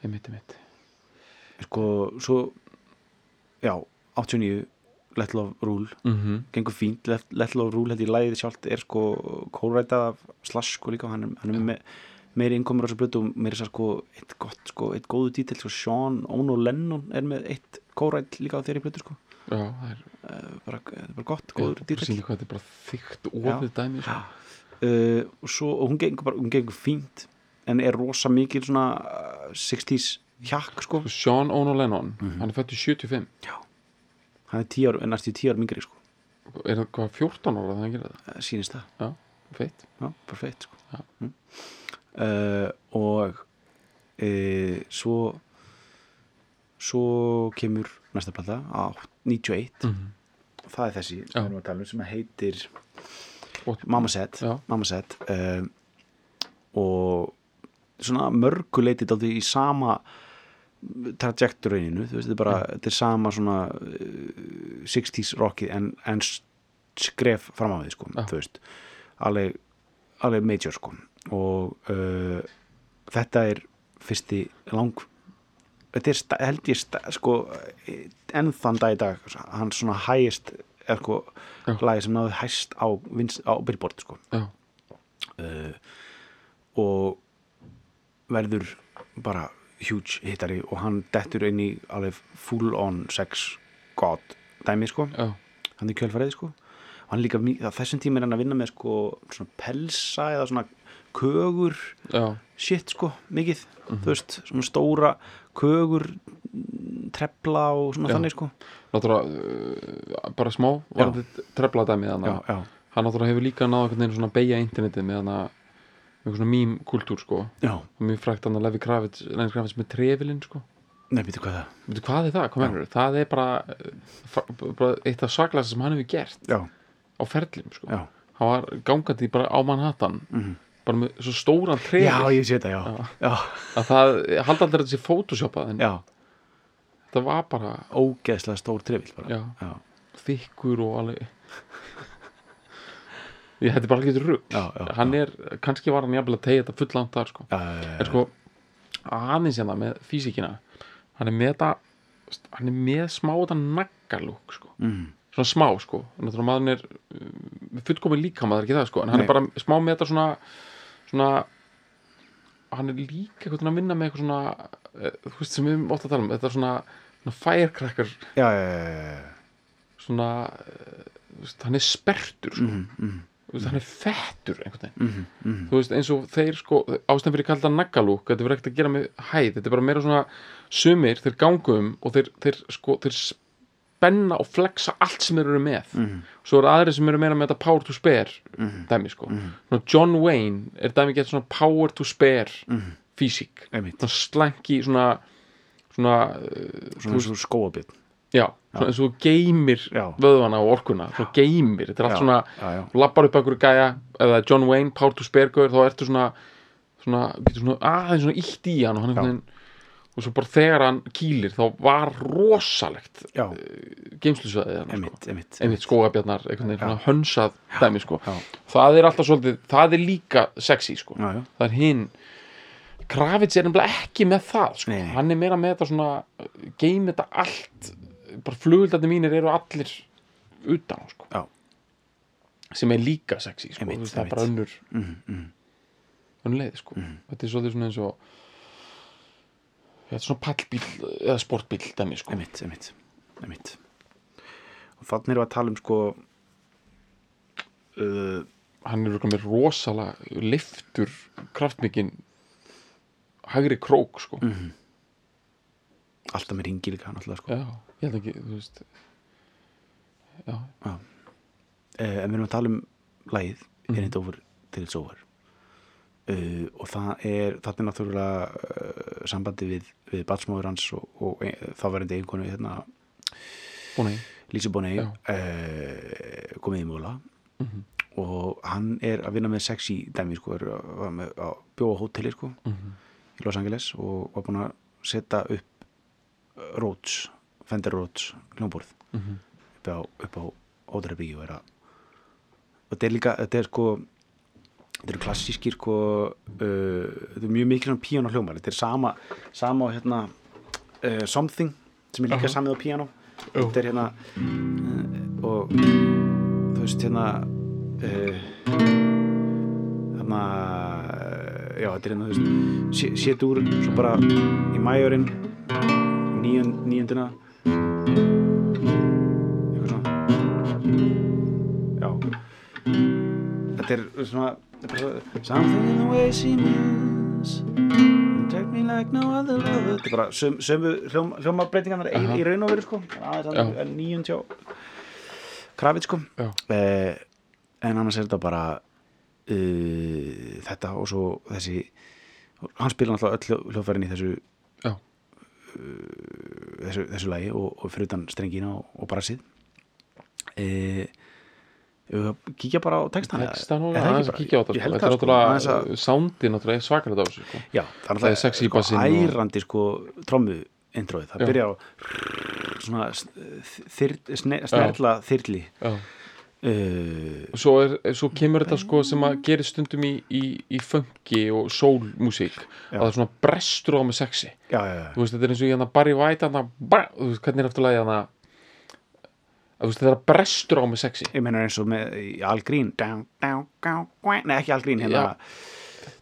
einmitt, einmitt. Sko, svo já, 89 Let Love Rule, mm gengur fínt Let, Let Love Rule, held ég lægið sjálft er sko kórætað af Slash sko líka. Hann, er- hann er með meiri innkomur á þessu blötu og meiri að sko eitt gott, sko, eitt góðu dítil sko, Sean Ono Lennon er með eitt kóræt líka á þeirri blötu sko. Já, það er, uh, bara, það er bara gott, já, góður bara dítil sýnir hvað þetta er bara þykkt ofið dæmi sko. uh, og svo, og hún gengur bara, hún gengur fínt en er rosa mikil svona uh, 60s hjakk sko. Sko, Sean Ono Lennon, Mhm. hann er fættur 75 hann er 10 ár, er næstu 10 ár mingri sko. Er það hvað 14 ára það hann gerir það? Sýnist það. Já, feitt. Já, perfekt sko. Já. mm. Uh, og uh, svo svo kemur næsta plata á 91 mm. það er þessi Já. sem við erum að tala um, sem að heitir Mamma Set. Mamma Set uh, og svona mörguleitið aldrei í sama veist, þetta er bara þetta er sama svona uh, 60s rockið en, en skref fram á því, sko, alveg major, sko og uh, þetta er fyrsti lang þetta er, sta- held ég, sta- sko enn þann dag í dag hann svona hægist sko, lagi sem náði hæst á, á billboard, sko. Uh, og verður bara huge hittari og hann dettur inn í alveg full on sex god dæmi sko, já, hann er kjölfarið sko. Hann líka, þessum tíma er hann að vinna með sko svona pelsa eða svona kögur já, shit sko, mikið þú veist, svona stóra kögur trefla og svona Já. þannig sko. Náttúrulega uh, bara smá trefla dæmi já, þannig já, hann náttúrulega hefur líka náða einhvern veginn svona beigja internetið með hann að með svona mím kultúr sko. Já, og mjög frækt hann að Levi Kravitz, Kravitz með trefilinn sko. Nei, býttu hvað það? Veitu, hvað er það, hvað mennur það er bara, fa- bara eitt af saklæsa sem hann hefur gert já, á ferlim sko. Já, hann var gangandi bara á Manhattan. Mhm. Bara með svo stóran trefil já, ég sé þetta, já. Já. að það halda aldrei þessi photoshopað en þetta var bara ógeðslega stór já, þykkur og alveg ég hætti bara ekki rugg já, já, hann er, kannski var hann jafnvel að tegja þetta fullant þar sko. Já, en sko, aðeins hérna með físíkina hann er með þetta hann er með smá þetta naggalúk sko. Mm, svona smá sko. Náttúrulega maður er uh, fullkomin líka maður ekki það sko. En hann Nei. er bara smá með þetta svona svona hann er líka eitthvað að vinna með eitthvað svona eh, þú veist sem við erum ofta að tala um þetta er svona, svona firecracker já, já, já, svona eh, veist, hann er spertur sko. Mhm, Þú veist, hann er fettur einhvern veginn mhm, mhm. þú veist eins og þeir sko ástæðan fyrir kallt að naggalúk þetta verður ekkert að gera með hæð þetta er bara meira svona sumir þeir gangum og þeir, þeir sko þeir spenna og flexa allt sem þeir eru með. Mhm. svo eru aðrir sem eru meira með þetta power to spare Mhm. dæmi sko. Mhm. Svona John Wayne er dæmi gett svona power to spare Mhm. físík svona slanki svona svona, uh, svona svo skóabit já, svona eins og geymir vöðvana og orkuna svo geymir, þetta er allt svona lappar upp einhverju gæja eða John Wayne, Power to Spare gaur, þá ertu svona svona, getur svona aðeins svona ítt í hann og hann einhvern veginn og svo bara þegar hann kýlir þá var rosalegt já, geimslusveðið hann sko. einmitt, einmitt skógabjarnar, hönsað dæmi sko, það er alltaf svolítið það er líka sexy sko. Já, já, það er hinn Kravitz er nefnilega ekki með það sko. Hann er meira með þetta svona geim þetta allt bara fluguldarnir mínir eru allir utan á sko. Já, sem er líka sexy sko. Einmitt, það er bara önnur, mhm, mhm. önnur leið sko. þetta er svolítið svona eins og þetta er svona pallbíl eða sportbíl dæmi sko. einmitt, einmitt, einmitt og þannig erum við að tala um sko uh, hann er með rosalega liftur kraftmikinn hægri krók sko. mhm. alltaf með ringi líka náttúrulega sko já, ég held ekki þú veist já, uh, en við erum að tala um lagið Mhm. mm. Ain't Over Till It's Over uh, og það er það er náttúrulega uh, sambandi við, við batsmóður hans og, og e, það verðandi einkonu hérna búin að Lísi Bonney Já. uh, komið í múla Mhm. og hann er að vinna með sexy dæmi sko, er að, með- að bjóða hóteli sko, Mhm. í Los Angeles og var búin að setja upp Rhodes, Fender Rhodes hljómborð Mhm. upp á, á Ódreibíu og og þetta er líka, þetta er sko þetta eru klassískir sko uh, þetta er mjög mikið svona píano hljómar. Þetta er sama, sama hérna uh, Something sem er líka Aha. samið á píano Já. þetta er hérna uh, og þú veist hérna uh, hérna uh, já, þetta er hérna þú veist sé- sétur svo bara í majorinn níun, níundina. Eitthvað svona. Já. Þetta er svona something in the way she moves. Take me like no other lover. Þetta er bara söm, sömu hljóm, hljómabreitingarnar í, Aha. í raun og veru sko. Aðeins nýjum tjá krafið sko. Eh, en annars er þetta bara uh, þetta og svo þessi hann spila náttúrulega öll hljó- hljóðfærin í þessu Já. þessu, þessu lagi og, og fyrir utan strengina og, og brassið. E, kíkja bara á textan Textan og aðeins að kíkja á það, þetta er náttúrulega sándi náttúrulega svakalega þessu sko. Já, það er sexy og- ærandi sko trommu introið, það Já. byrja á svona snerla þyrli. Uh, svo, er, svo kemur þetta sko sem að gerir stundum í, í, í funky og soul-músík. Já. að það er svona brestur á með sexi já, veist, þetta er eins og ég hann að Barry White hann að, hvernig er eftir lagi hann að veist, þetta er að brestur á með sexi ég meina eins og með í Al Green down, down, down, down, nei ekki Al Green hérna,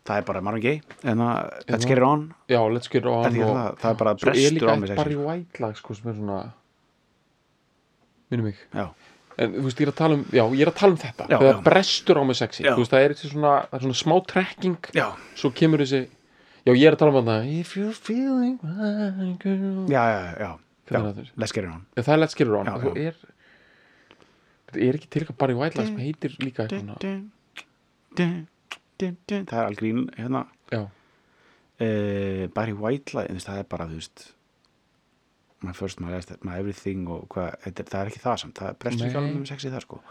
það er bara Marvin Gaye en það, let's get it on. Já, get on Er því og, það- það er bara er brestur líka á með eitt sexi, Barry White lag sko sem er svona minnum mig. Já, en þú veist, ég er að tala um, já, ég er að tala um þetta. Já, þegar já. brestur á með sexi Já. veist, það er, svona, það er svona smá trekking. Já, svo kemur þessi já, ég er að tala um þetta if you're feeling my girl. Já, já, já, er það þurr? Let's get it on. Já, það er Let's Get It On. Já, svo er er ekki til eitthvað Barry White lag sem heitir líka það er algrín hérna. Já, uh, Barry White veist, það er bara þú veist my first, my last, my everything og hvað, þetta, það er ekki það samt. Það er brestur ekki alveg um sexið það sko.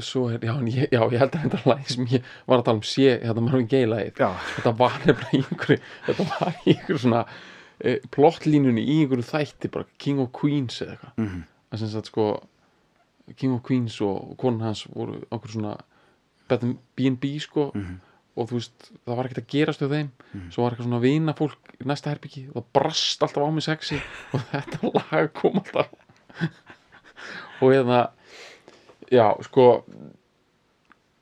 Svo er, já, ég, já, ég held að þetta lag sem ég var að tala um sé, þetta Gaye lagið. Já, þetta var nefnilega í einhverju þetta var í einhverju svona e, plottlínunni í einhverju þætti bara King of Queens eða eitthvað. Mm að sem sagt sko King of Queens og konan hans voru okkur svona B&B sko Mhm. og þú veist, það var ekkert að gerast við þeim. Mhm. svo var eitthvað svona vina fólk í næsta herbyggi og það brast alltaf á mig sexi og þetta lag kom alltaf. Og eða já, sko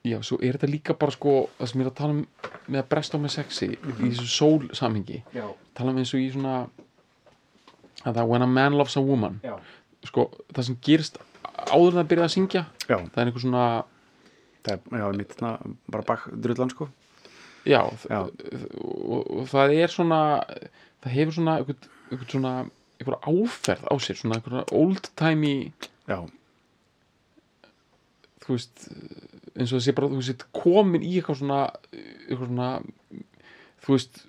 já, svo er þetta líka bara sko það sem ég er að tala um með að bresta á mig sexi í þessu sól samhengi. Já, tala um eins og í svona að það when a man loves a woman já, sko, það sem gerist áður en það byrjaði að syngja. Já. Það er einhver svona það er, já, mitt, na, bara bakdrullan sko. Já, Já. Og, og það er svona það hefur svona einhver, einhver svona einhver áferð á sér svona einhver old timey já, þú veist eins og það sé bara þú veist komin í eitthvað svona eitthvað svona þú veist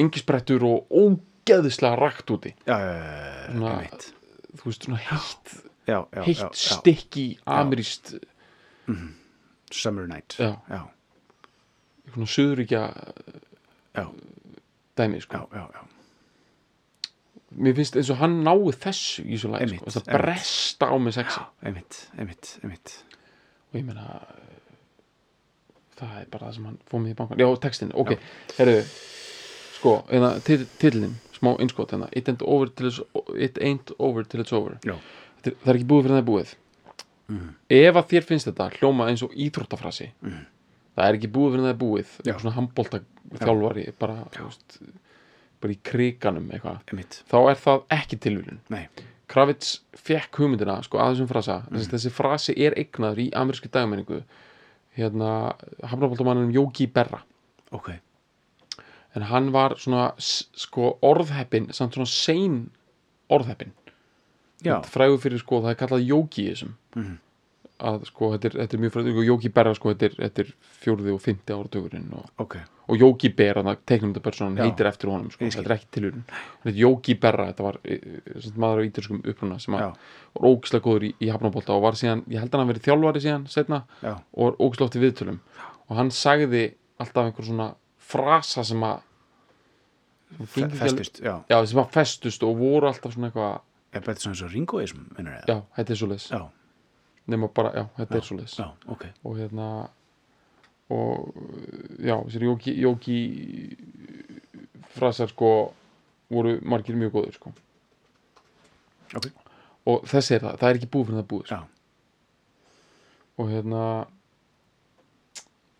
engisbrettur og ógeðislega rakt úti. Já, já, já, Svona- mitt þú veist svona já, já, heitt já, já. stikki ameríst Summer Night. Já. já, svona söðuríkja dæmi sko. já, já, já. mér finnst eins og hann náu þessu í þessu lagi sko. Það bresta á mig sexi. Einmitt, einmitt, einmitt. Og ég meina það er bara það sem hann fóð mig í bankan já, textin, ok, herru sko, smá innskot, hérna, it ain't over till it's, it ain't over, till it's over. Er, það er ekki búið fyrir það er búið. Mhm. ef að þér finnst þetta hljóma eins og íþróttafrasi Mhm. það er ekki búið fyrir það er búið. Eitthvað svona handbólta þjálfari bara, veist, bara í kriganum þá er það ekki tilvílun nei, Kravitz fekk hugmyndina sko að þessum frasa. Mm. þessi, þessi frasi er eignaður í amerísku dagmenningu hérna hafnabóltamannum Jóki Berra. Ok, en hann var svona sko orðheppin samt svona sein orðheppin frægur fyrir sko það er kallað Jóki í þessum Mhm. að sko þetta er, þetta er mjög frægur og Jóki Berra sko þetta er, þetta er fjórði og fymti áratugurinn og, ok. og Jóki Berra, það teiknum þetta personan Já. heitir eftir honum sko, þetta er ekki tilvílun þetta er Jóki Berra, þetta var e, e, maður á ítalskum uppruna sem að var ógislega góður í, í hafnabólta og var síðan, ég held að hann verið þjálfari síðan setna já, og ógislega oft í viðtölum. Og hann sagði alltaf einhver svona frasa sem að festust, já. Já, sem að festust og voru alltaf svona eitthvað er bara svona eins og ringoism, já, þetta er svoleiðis. Já, nema bara, já, þetta er svoleiðis. Já, ok. Og hérna og já, þessir jóki, jóki frasar sko voru margir mjög góður sko. Ok, og þessi er það, það er ekki búið fyrir það búið sko. já, og hérna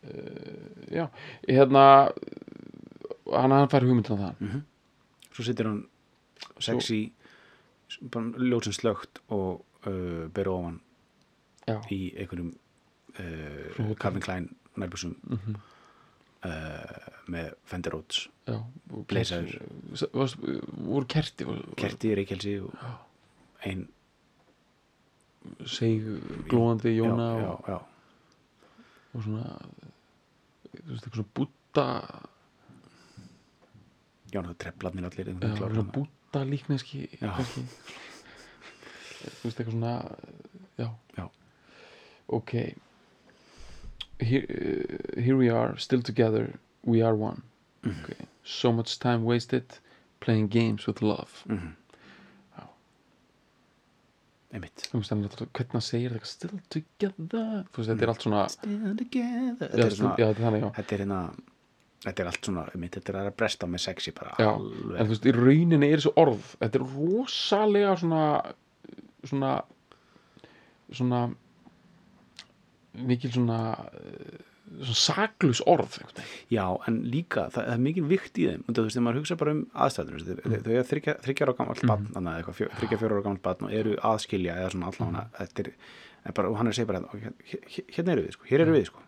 uh, já, hérna hann, hann fær hugmyndina það. Mhm. Svo sittir hann sexy ljósin slögt og uh, ber ofan já, í einhverjum uh. Calvin Klein nærbúsum mm uh, með Fender Rhodes varst, voru kerti var, kerti, reykjelsi ein seg glóðandi Jóna já, og, já, og svona þú veist, eitthvað svona búta já, það treflarnir allir já, búta líkneski kannski þú veist, eitthvað svona já, Já. ok here, uh, here we are still together we are one Mhm. okay. so much time wasted playing games with love Mhm. Já. einmitt hvernig hann segir þetta still together þú veist, þetta er allt svona together. já, þetta er svona já þetta er hérna þetta er allt svona, einmitt, þetta er að bresta með sexy bara Já, alveg en þú veist, í rauninni er þessu orð þetta er rosalega svona svona svona mikil svona eh, svona saklus orð. Já, en líka, það, það er mikið vikt í þeim og þú veist, þegar maður hugsa bara um aðstæður mm. þau, þau er þryggja, þryggja ára gamalt Mhm. barn þannig að eitthvað, fjó- þriggja fjóra ára gamalt barn og eru aðskilja eða svona allavega Mhm. er, bara, og hann er að segja bara hérna, hér- erum við, sko, hér erum við, sko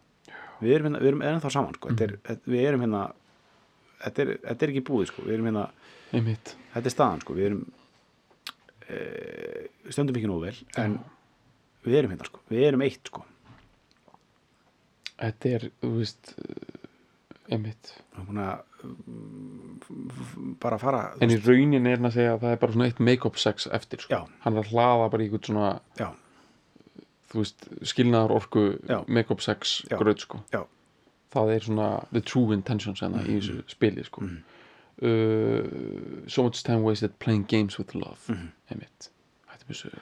við erum, hérna, við erum ennþá saman, sko. Þetta er, við erum hérna þetta er, þetta er ekki búið, sko, við erum hérna einmitt, þetta er staðan, sko, við erum uh, stöndum ekki nógu vel en við erum hérna sko, við erum eitt sko. Þetta er, þú veist uh, einmitt. Að mm, bara fara þú en í raunin er hann að segja að það er bara svona eitt make-up sex eftir sko. Hann er að hlaða bara í eitthvað svona já, þú veist, skilnaðar orku make-up sex gröð sko. já, það er svona the true intentions enna í þessu spili sko. uh, so much time wasted playing games with love. Einmitt. Þetta er þessu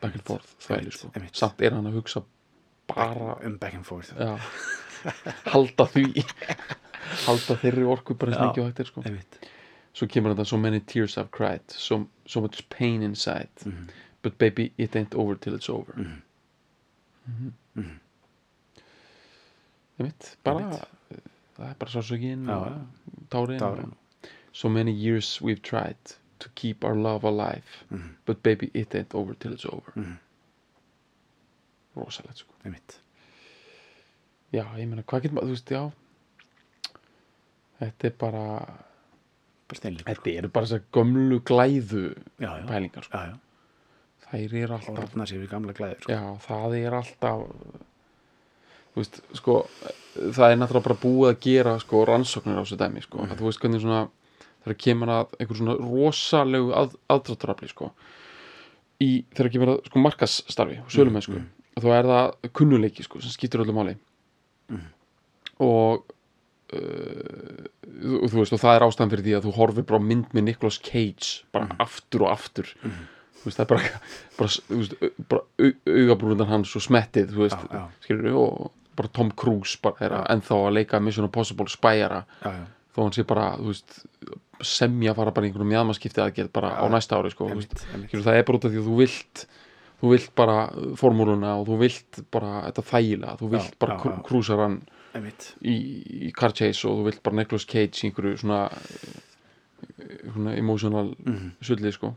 back and forth þvæli sko. einmitt. samt er hann að hugsa bara um back and forth. Já, halda því. Halda þeirri orku bara mikið og hægt er sko. einmitt, svo kemur þetta so many tears I've cried. So, so much pain inside. But baby it ain't over till it's over mm -hmm. einmitt. Bara það er bara já. tárin, so many years we've tried to keep our love alive Mhm. but baby it ain't over till it's over. Rosalegt sko. Einmitt. Já, ég meina, hvað getur maður, þú veist, já. Þetta er bara steinleikur þetta eru bara þessar gömlu glæðu já, já, pælingar sko. já, já, þær eru alltaf orðna sér við gamla glæðir sko. já, það er alltaf veist, sko það er náttúrulega bara búið að gera sko, rannsóknir á þessu dæmi sko. að þú veist hvernig svona þegar kemur að einhver svona rosalegu að, aðdráttarafli sko. í þegar kemur að sko, markasstarfi og sölumennsku mm, þá er það kunnuleiki sko, sem skiptir öllu máli og uh, þú, veist og það er ástæðan fyrir því að þú horfir bara mynd með Nicolas Cage bara aftur og aftur þú veist það er bara, bara, bara au, augabrúndan hans og smettið veist, Já, já. skilur og bara Tom Cruise bara er að ennþá að leika Mission Impossible spæjara þó hann sé bara, veist semja fara bara í einhvern mjadmaskipti aðgerð bara á Já, næsta ári sko, einmitt. skilur, það er bara út af því að þú vilt þú vilt bara formúluna og þú vilt bara þetta þægilega, þú vilt bara já, krú- já. krúsar hann einmitt í, í car chase og þú vilt bara Nicolas Cage í einhverju svona, eh, svona emotional Mhm. sulli sko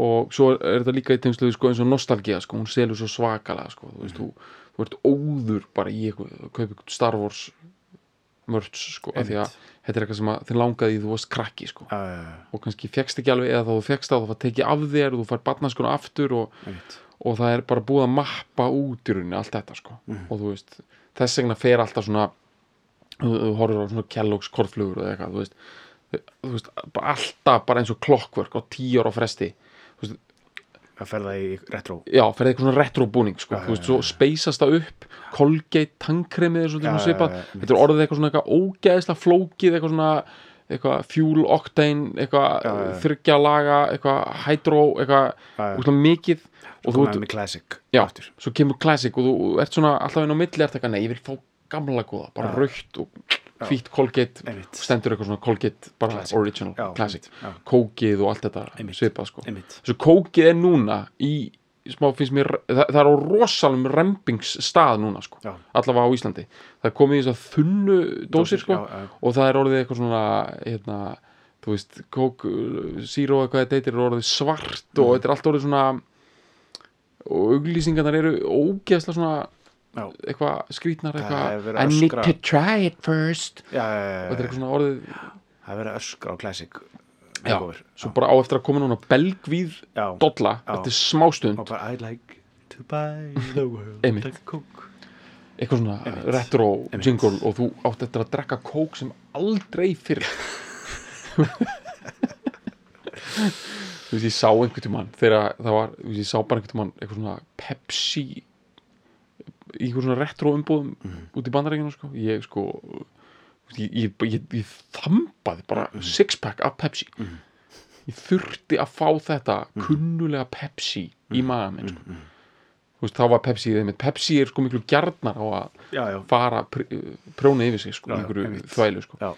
og svo er, þetta líka í tengslu við, sko, eins og nostalgía sko, hún selur svo svakalega sko, þú veist, þú, þú ert óður bara í eitthvað, að kaupa eitthvað Star Wars merch sko, af því að þetta er eitthvað sem þið langaði í þú varst krakki sko. Já, og kannski fegst ekki alveg eða þá þú fegst það þá var tekið af þér og þú fær barnaskona aftur og, einmitt. og það er bara búið að mappa út í rauninni allt þetta sko. Mhm. og þú veist, þess vegna fer alltaf svona þú, þú horfir á svona Kellogg's korflugur eða eitthvað, þú veist þú veist, bara alltaf bara eins og klokkverk á tíu ára fresti að ferða í retro. Já, ferði eitthvað svona retro búning sko, þú veist, svo speysast það upp er svolítið Já, svona svipað. þetta er orðið eitthvað svona eitthvað ógeðslega flókið eitthvað svona eitthvað fuel octane eitthvað þryggja laga eitthvað hydro eitthvað úrslega mikið. Og þú með classic já, svo kemur classic og þú ert svona alltaf inn á milli ert eitthvað, nei, ég vil fá gamla góða bara raukt og hvít Colgate stendur eitthvað svona Colgate bara Classic. original, Já, classic. kókið og allt þetta Einmitt. svipað sko. Einmitt. Þessu kókið er núna í smá finnst mér, það, það er á rosalum rempingsstað núna sko Já. allavega á Íslandi, það er komið í þess að þunnu dósir sko já, og það er orðið eitthvað svona hérna, þú veist, kók síró eitthvað þetta heitir er orðið svart Mhm. og þetta er allt orðið svona og auglýsingarnar eru ógeðslega svona já, eitthvað skrítnar er eitthvað. I need to try it first. Já, já, já, og þetta er eitthvað svona orðið það er verið öskra á classic. Svo bara á eftir að koma núna belgvíð já, dolla Já. eftir smástund og bara I'd like to buy the world a coke. Eitthvað svona Einmitt. retro Einmitt. jingle og þú átt eftir að drekka kók sem aldrei fyrr. Þú veist ég sá einhvern tímann þegar það var, þú veist ég sá bara einhvern tímann eitthvað svona Pepsi í eitthvað svona retro umbúðum Mhm. út í bandarækjunum sko ég sko ég, ég, ég, ég þambaði bara Mhm. six pack af Pepsi ég þurfti að fá þetta Mhm. kunnulega Pepsi í maga minn sko. þú veist þá var Pepsi þeim Pepsi er sko miklu gjarnar á að já, já, fara pr prjóna yfir sig sko, Já, einhverju þvælu sko.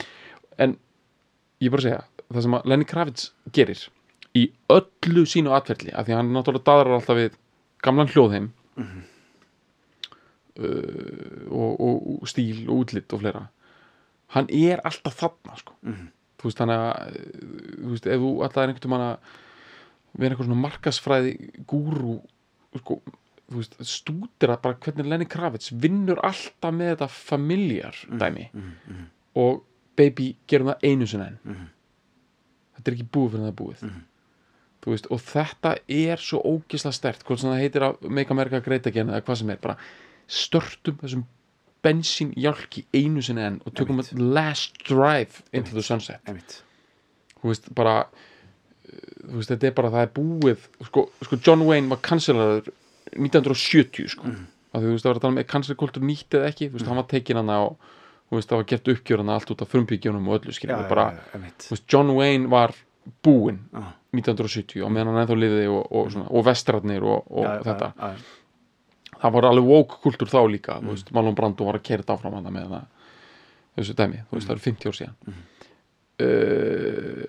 en ég bara segja það sem að Lenny Kravitz gerir í öllu sínu atferli af því að hann náttúrulega daðrar alltaf við gamlan hljóðheim Mhm. uh, og, og, og stíl og útlitt og fleira hann er alltaf þarna sko. Mhm. þú veist þannig að uh, þú veist, ef þú alltaf er einhvern veginn að vera eitthvað svona markasfræði gúrú sko, þú veist, stúdira bara hvernig Lenny Kravitz vinnur alltaf með þetta familjar dæmi Mhm. og baby gerum það einu sinni enn Mhm. þetta er ekki búið fyrir það er búið þú veist, og þetta er svo ógisla stert, hvort sem það heitir að Make America Great Again eða hvað sem er bara störtum þessum bensínjálki einu sinni enn og tökum að last drive into the sunset. Þú veist, bara uh, þú veist, þetta er bara, það er búið sko, sko John Wayne var cancelaður 1970 sko. Mhm. því þú veist, það var að tala með cancel kultur nýtt eða ekki? Þú veist, hann var tekinn hann og þú veist, það var gert uppgjör hann allt út af frumbyggjunum og öllu skilur já, bara, já, einmitt. þú veist, John Wayne var búinn Já. 1970 og meðan hann ennþá liði og, og, svona, og vestratnir og, og Já, já, þetta. Það var alveg woke kultur þá líka Mm. veist, Marlon Brando var að kera þetta áfram með það þessu dæmi, Mm. veist, það eru 50 ár síðan uh,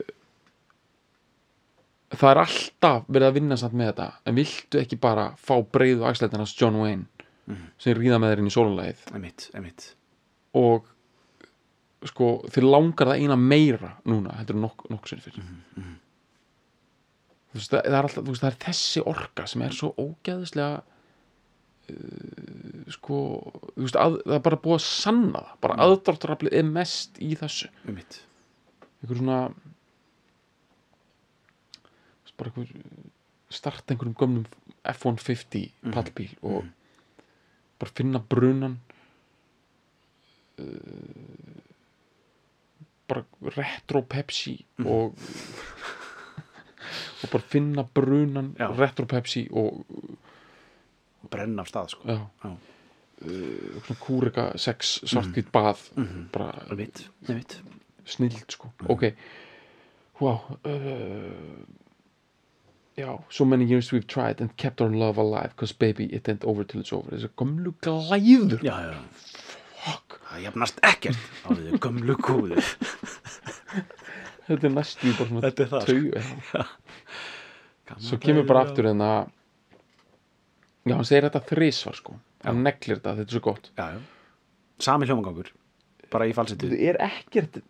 það er alltaf verið að vinna samt með þetta en viltu ekki bara fá breiðu axlætinast John Wayne Mhm. sem ríða með þeir inn í sólulegið og sko, þið langar það eina meira núna, heldur nokk nokk sér fyrir Mhm, þú veist, það, er alltaf, veist, það er þessi orka sem er svo ógeðislega sko þú veist, að, það er bara búið að sanna það bara mm. aðdráttaraflið er mest í þessu einmitt einhver svona bara einhver starta einhverjum gömnum F-150 Mhm. pallbíl og bara finna brunan uh, bara retro Pepsi Mhm. og og bara finna brunan Já. retro Pepsi og og brenna af stað sko. Uh, svona kúrika sex svartkvít bað Mhm. bara einmitt, einmitt snild sko. Ok, wow uh, já, so many years we've tried and kept our love alive because baby it ain't over till it's over. Þessi gömlu glæður. Já, já, fuck, það jafnast ekkert á því gömlu kúðu þetta er næstu bara svona það, tau, svo kemur bara aftur en að já, hann segir þetta þrísvar sko hann neglir þetta, þetta er svo gott já, já. sami hljómangangur bara í falsetu þetta er ekkert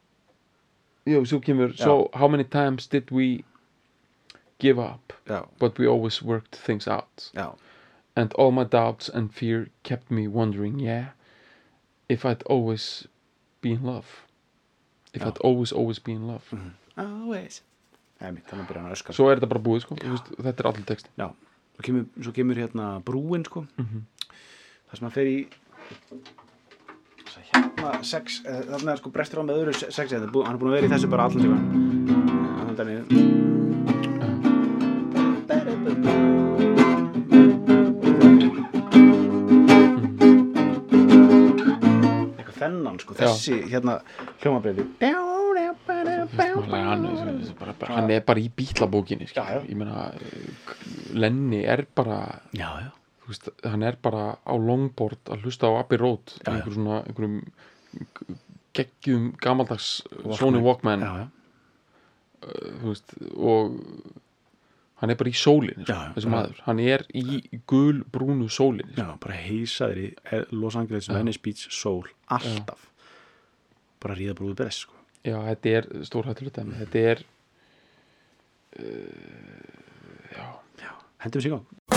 jú, svo kemur so how many times did we give up já, but we always worked things out já, and all my doubts and fear kept me wondering, yeah, if I'd always be in love. If. I'd always, always be in love. always að byrja hann að öskar Svo er þetta bara búið, sko. Þú Veist, þetta er allir texti. já, svo kemur, svo kemur hérna brúin sko. Mhm. það sem hann fer í hérna sex eh, þarna er sko brestur á með öðru se- sexi þetta er bú- hann er búin að vera í þessu bara allan tíma þannig eitthvað þennan sko þessi hérna Hann, er- bara, bara, hann er bara í bílabókinni. Ég meina, eh, Lenny er bara, já, já, veist, hann er bara á longboard að hlusta á Abbey Road. Einhver svona, einhverjum geggjum gamaldags Walkman. Sony Walkman, já, já. þú veist, og hann er bara í sólinni, sko. Hann er í gul brúnu sólinni, sko. Já, bara heisaður í eh, Los Angeles Venice Beach Soul alltaf bara ríða brúðu bress sko. Já, þetta er stórhættulegt dæmi. Þetta er hendum sér í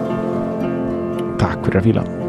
Takk fyrir að fíla